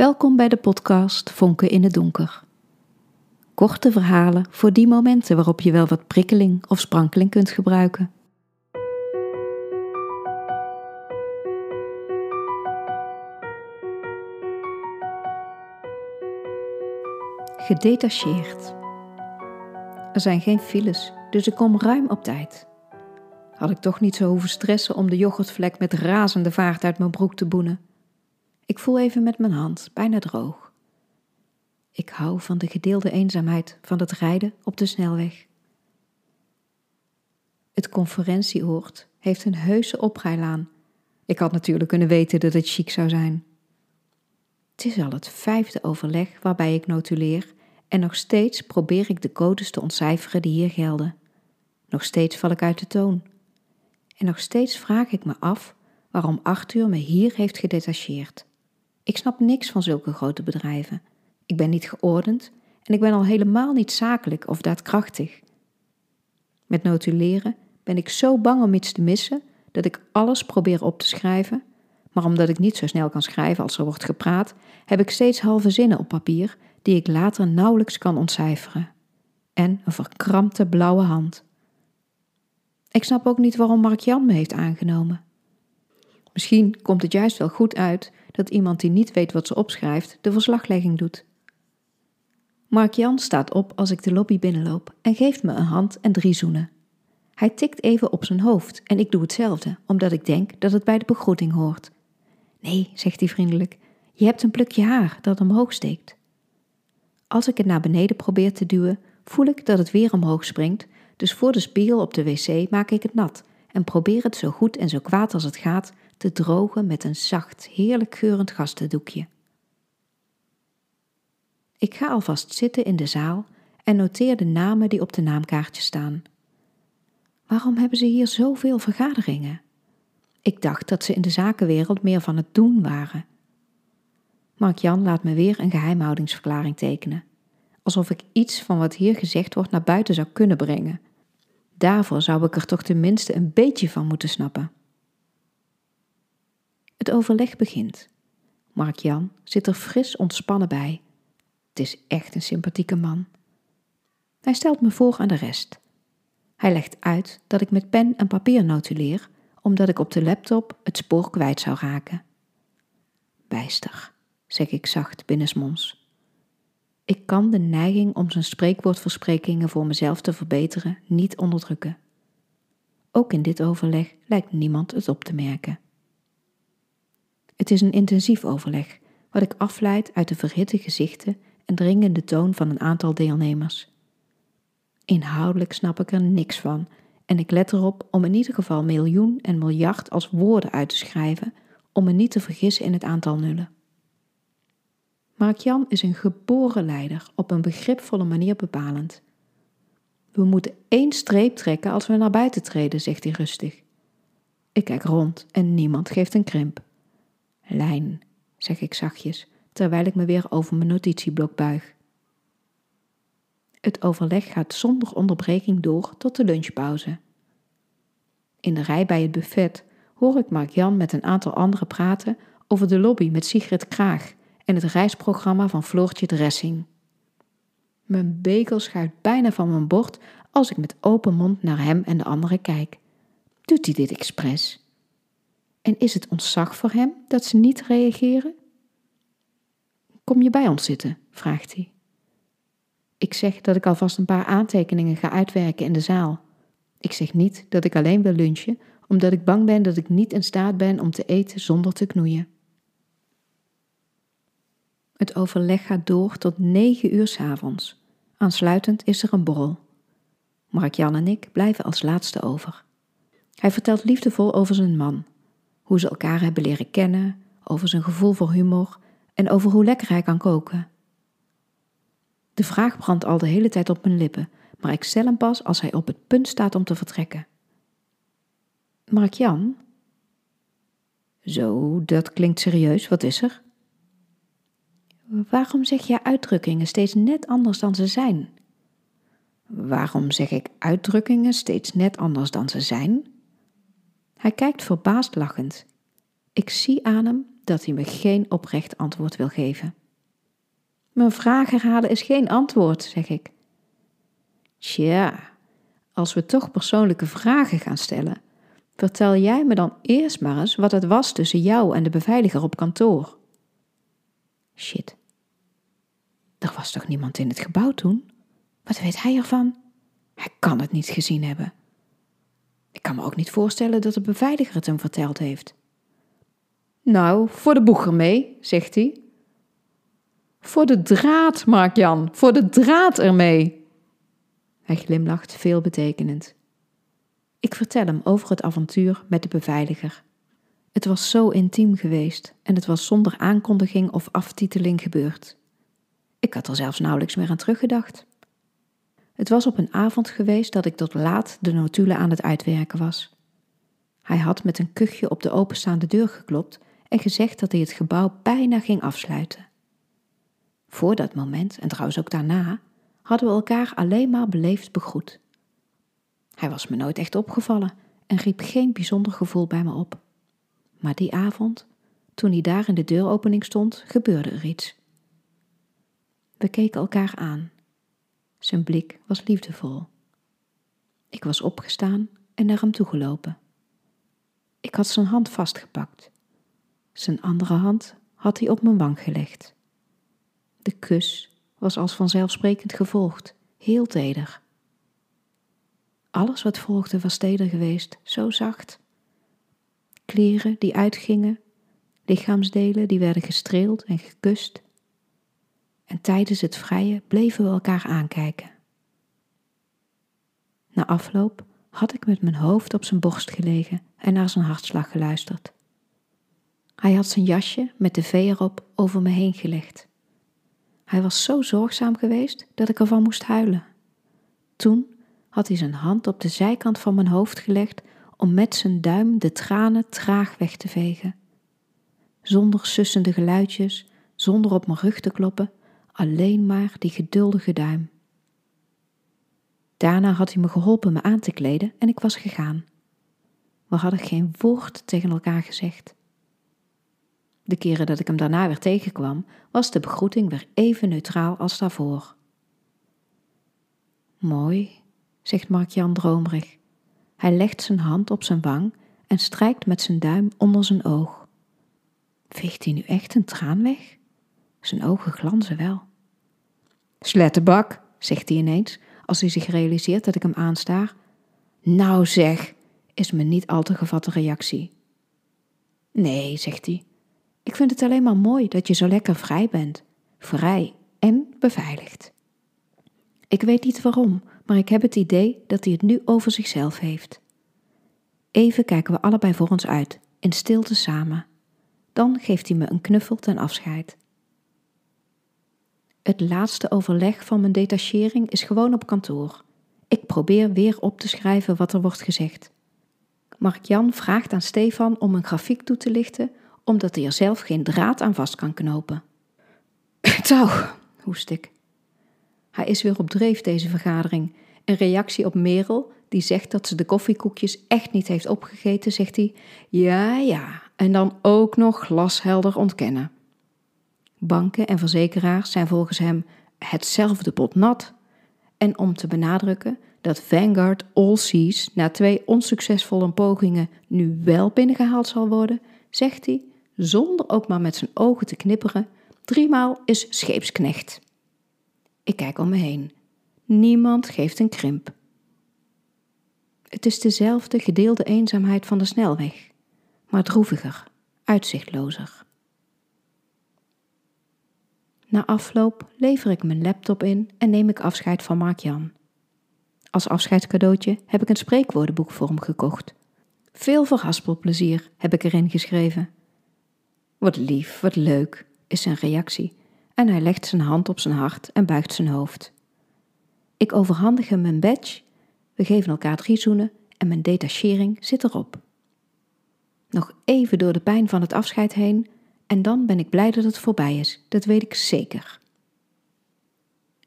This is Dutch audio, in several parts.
Welkom bij de podcast Vonken in het Donker. Korte verhalen voor die momenten waarop je wel wat prikkeling of sprankeling kunt gebruiken. Gedetacheerd. Er zijn geen files, dus ik kom ruim op tijd. Had ik toch niet zo hoeven stressen om de yoghurtvlek met razende vaart uit mijn broek te boenen. Ik voel even met mijn hand, bijna droog. Ik hou van de gedeelde eenzaamheid van het rijden op de snelweg. Het conferentieoord heeft een heuse oprijlaan. Ik had natuurlijk kunnen weten dat het chic zou zijn. Het is al het vijfde overleg waarbij ik notuleer en nog steeds probeer ik de codes te ontcijferen die hier gelden. Nog steeds val ik uit de toon. En nog steeds vraag ik me af waarom Arthur me hier heeft gedetacheerd. Ik snap niks van zulke grote bedrijven. Ik ben niet geordend en ik ben al helemaal niet zakelijk of daadkrachtig. Met notuleren ben ik zo bang om iets te missen dat ik alles probeer op te schrijven, maar omdat ik niet zo snel kan schrijven als er wordt gepraat, heb ik steeds halve zinnen op papier die ik later nauwelijks kan ontcijferen. En een verkrampte blauwe hand. Ik snap ook niet waarom Mark Jan me heeft aangenomen. Misschien komt het juist wel goed uit dat iemand die niet weet wat ze opschrijft de verslaglegging doet. Mark Jan staat op als ik de lobby binnenloop en geeft me een hand en drie zoenen. Hij tikt even op zijn hoofd en ik doe hetzelfde, omdat ik denk dat het bij de begroeting hoort. Nee, zegt hij vriendelijk, je hebt een plukje haar dat omhoog steekt. Als ik het naar beneden probeer te duwen, voel ik dat het weer omhoog springt, dus voor de spiegel op de wc maak ik het nat en probeer het zo goed en zo kwaad als het gaat te drogen met een zacht, heerlijk geurend gastendoekje. Ik ga alvast zitten in de zaal en noteer de namen die op de naamkaartje staan. Waarom hebben ze hier zoveel vergaderingen? Ik dacht dat ze in de zakenwereld meer van het doen waren. Mark-Jan laat me weer een geheimhoudingsverklaring tekenen, alsof ik iets van wat hier gezegd wordt naar buiten zou kunnen brengen. Daarvoor zou ik er toch tenminste een beetje van moeten snappen. Het overleg begint. Mark-Jan zit er fris ontspannen bij. Het is echt een sympathieke man. Hij stelt me voor aan de rest. Hij legt uit dat ik met pen en papier notuleer, omdat ik op de laptop het spoor kwijt zou raken. Bijster, zeg ik zacht binnensmonds. Ik kan de neiging om zijn spreekwoordversprekingen voor mezelf te verbeteren niet onderdrukken. Ook in dit overleg lijkt niemand het op te merken. Het is een intensief overleg, wat ik afleid uit de verhitte gezichten en dringende toon van een aantal deelnemers. Inhoudelijk snap ik er niks van en ik let erop om in ieder geval miljoen en miljard als woorden uit te schrijven om me niet te vergissen in het aantal nullen. Mark-Jan is een geboren leider, op een begripvolle manier bepalend. We moeten één streep trekken als we naar buiten treden, zegt hij rustig. Ik kijk rond en niemand geeft een krimp. Lijn, zeg ik zachtjes, terwijl ik me weer over mijn notitieblok buig. Het overleg gaat zonder onderbreking door tot de lunchpauze. In de rij bij het buffet hoor ik Mark-Jan met een aantal anderen praten over de lobby met Sigrid Kraag en het reisprogramma van Floortje Dressing. Mijn bekel schuift bijna van mijn bord als ik met open mond naar hem en de anderen kijk. Doet hij dit expres? En is het ontzag voor hem dat ze niet reageren? Kom je bij ons zitten? vraagt hij. Ik zeg dat ik alvast een paar aantekeningen ga uitwerken in de zaal. Ik zeg niet dat ik alleen wil lunchen, omdat ik bang ben dat ik niet in staat ben om te eten zonder te knoeien. Het overleg gaat door tot negen uur s avonds. Aansluitend is er een borrel. Mark-Jan en ik blijven als laatste over. Hij vertelt liefdevol over zijn man, hoe ze elkaar hebben leren kennen, over zijn gevoel voor humor en over hoe lekker hij kan koken. De vraag brandt al de hele tijd op mijn lippen, maar ik stel hem pas als hij op het punt staat om te vertrekken. Mark Jan? Zo, dat klinkt serieus. Wat is er? Waarom zeg je uitdrukkingen steeds net anders dan ze zijn? Waarom zeg ik uitdrukkingen steeds net anders dan ze zijn? Hij kijkt verbaasd lachend. Ik zie aan hem dat hij me geen oprecht antwoord wil geven. Mijn vraag herhalen is geen antwoord, zeg ik. Tja, als we toch persoonlijke vragen gaan stellen, vertel jij me dan eerst maar eens wat het was tussen jou en de beveiliger op kantoor. Shit. Er was toch niemand in het gebouw toen? Wat weet hij ervan? Hij kan het niet gezien hebben. Ik kan me ook niet voorstellen dat de beveiliger het hem verteld heeft. Nou, voor de boeger mee, zegt hij. Voor de draad, Mark Jan, voor de draad ermee. Hij glimlacht veelbetekenend. Ik vertel hem over het avontuur met de beveiliger. Het was zo intiem geweest en het was zonder aankondiging of aftiteling gebeurd. Ik had er zelfs nauwelijks meer aan teruggedacht. Het was op een avond geweest dat ik tot laat de notulen aan het uitwerken was. Hij had met een kuchje op de openstaande deur geklopt en gezegd dat hij het gebouw bijna ging afsluiten. Voor dat moment, en trouwens ook daarna, hadden we elkaar alleen maar beleefd begroet. Hij was me nooit echt opgevallen en riep geen bijzonder gevoel bij me op. Maar die avond, toen hij daar in de deuropening stond, gebeurde er iets. We keken elkaar aan. Zijn blik was liefdevol. Ik was opgestaan en naar hem toegelopen. Ik had zijn hand vastgepakt. Zijn andere hand had hij op mijn wang gelegd. De kus was als vanzelfsprekend gevolgd, heel teder. Alles wat volgde was teder geweest, zo zacht. Kleren die uitgingen, lichaamsdelen die werden gestreeld en gekust. En tijdens het vrije bleven we elkaar aankijken. Na afloop had ik met mijn hoofd op zijn borst gelegen en naar zijn hartslag geluisterd. Hij had zijn jasje met de V erop over me heen gelegd. Hij was zo zorgzaam geweest dat ik ervan moest huilen. Toen had hij zijn hand op de zijkant van mijn hoofd gelegd om met zijn duim de tranen traag weg te vegen. Zonder sussende geluidjes, zonder op mijn rug te kloppen, alleen maar die geduldige duim. Daarna had hij me geholpen me aan te kleden en ik was gegaan. We hadden geen woord tegen elkaar gezegd. De keren dat ik hem daarna weer tegenkwam, was de begroeting weer even neutraal als daarvoor. Mooi, zegt Mark-Jan dromerig. Hij legt zijn hand op zijn wang en strijkt met zijn duim onder zijn oog. Veegt hij nu echt een traan weg? Zijn ogen glanzen wel. Slettenbak, zegt hij ineens, als hij zich realiseert dat ik hem aanstaar. Nou zeg, is me niet al te gevatte reactie. Nee, zegt hij. Ik vind het alleen maar mooi dat je zo lekker vrij bent. Vrij en beveiligd. Ik weet niet waarom, maar ik heb het idee dat hij het nu over zichzelf heeft. Even kijken we allebei voor ons uit, in stilte samen. Dan geeft hij me een knuffel ten afscheid. Het laatste overleg van mijn detachering is gewoon op kantoor. Ik probeer weer op te schrijven wat er wordt gezegd. Mark-Jan vraagt aan Stefan om een grafiek toe te lichten, omdat hij er zelf geen draad aan vast kan knopen. Touw, hoest ik. Hij is weer op dreef deze vergadering. Een reactie op Merel, die zegt dat ze de koffiekoekjes echt niet heeft opgegeten, zegt hij: Ja, ja, en dan ook nog glashelder ontkennen. Banken en verzekeraars zijn volgens hem hetzelfde pot nat. En om te benadrukken dat Vanguard All Seas na twee onsuccesvolle pogingen nu wel binnengehaald zal worden, zegt hij, zonder ook maar met zijn ogen te knipperen, driemaal is scheepsknecht. Ik kijk om me heen. Niemand geeft een krimp. Het is dezelfde gedeelde eenzaamheid van de snelweg, maar droeviger, uitzichtlozer. Na afloop lever ik mijn laptop in en neem ik afscheid van Mark-Jan. Als afscheidscadeautje heb ik een spreekwoordenboek voor hem gekocht. Veel verhaspelplezier heb ik erin geschreven. Wat lief, wat leuk, is zijn reactie en hij legt zijn hand op zijn hart en buigt zijn hoofd. Ik overhandig hem mijn badge, we geven elkaar drie zoenen en mijn detachering zit erop. Nog even door de pijn van het afscheid heen en dan ben ik blij dat het voorbij is, dat weet ik zeker.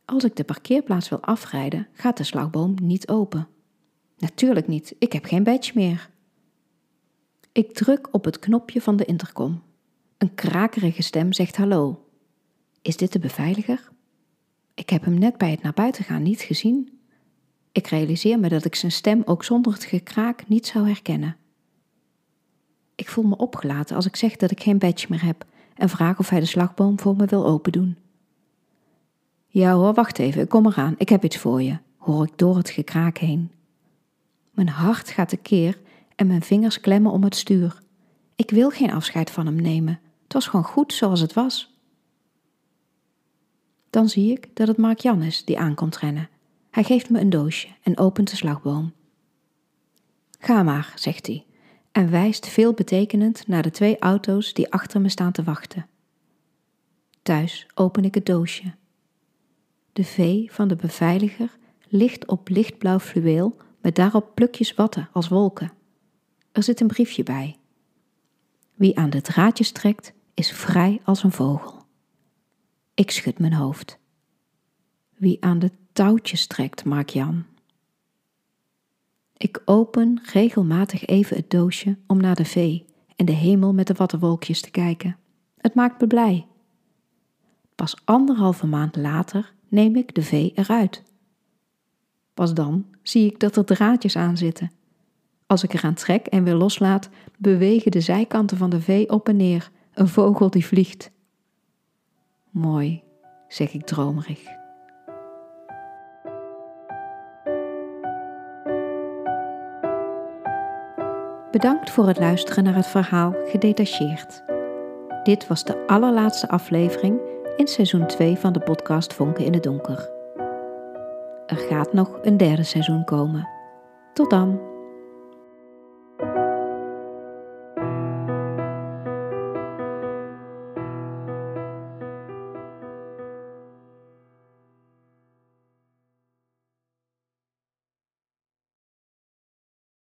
Als ik de parkeerplaats wil afrijden, gaat de slagboom niet open. Natuurlijk niet, ik heb geen badge meer. Ik druk op het knopje van de intercom. Een krakerige stem zegt hallo. Is dit de beveiliger? Ik heb hem net bij het naar buiten gaan niet gezien. Ik realiseer me dat ik zijn stem ook zonder het gekraak niet zou herkennen. Ik voel me opgelaten als ik zeg dat ik geen badge meer heb en vraag of hij de slagboom voor me wil opendoen. Ja hoor, wacht even, ik kom eraan, ik heb iets voor je, hoor ik door het gekraak heen. Mijn hart gaat tekeer en mijn vingers klemmen om het stuur. Ik wil geen afscheid van hem nemen. Het was gewoon goed zoals het was. Dan zie ik dat het Mark Jan is die aankomt rennen. Hij geeft me een doosje en opent de slagboom. Ga maar, zegt hij, en wijst veelbetekenend naar de twee auto's die achter me staan te wachten. Thuis open ik het doosje. De V van de beveiliger ligt op lichtblauw fluweel met daarop plukjes watten als wolken. Er zit een briefje bij. Wie aan de draadjes trekt, is vrij als een vogel. Ik schud mijn hoofd. Wie aan de touwtjes trekt, Mark Jan. Ik open regelmatig even het doosje om naar de vee en de hemel met de wattenwolkjes te kijken. Het maakt me blij. Pas anderhalve maand later neem ik de vee eruit. Pas dan zie ik dat er draadjes aan zitten. Als ik eraan trek en weer loslaat, bewegen de zijkanten van de vee op en neer, een vogel die vliegt. Mooi, zeg ik dromerig. Bedankt voor het luisteren naar het verhaal Gedetacheerd. Dit was de allerlaatste aflevering in seizoen 2 van de podcast Vonken in het Donker. Er gaat nog een derde seizoen komen. Tot dan!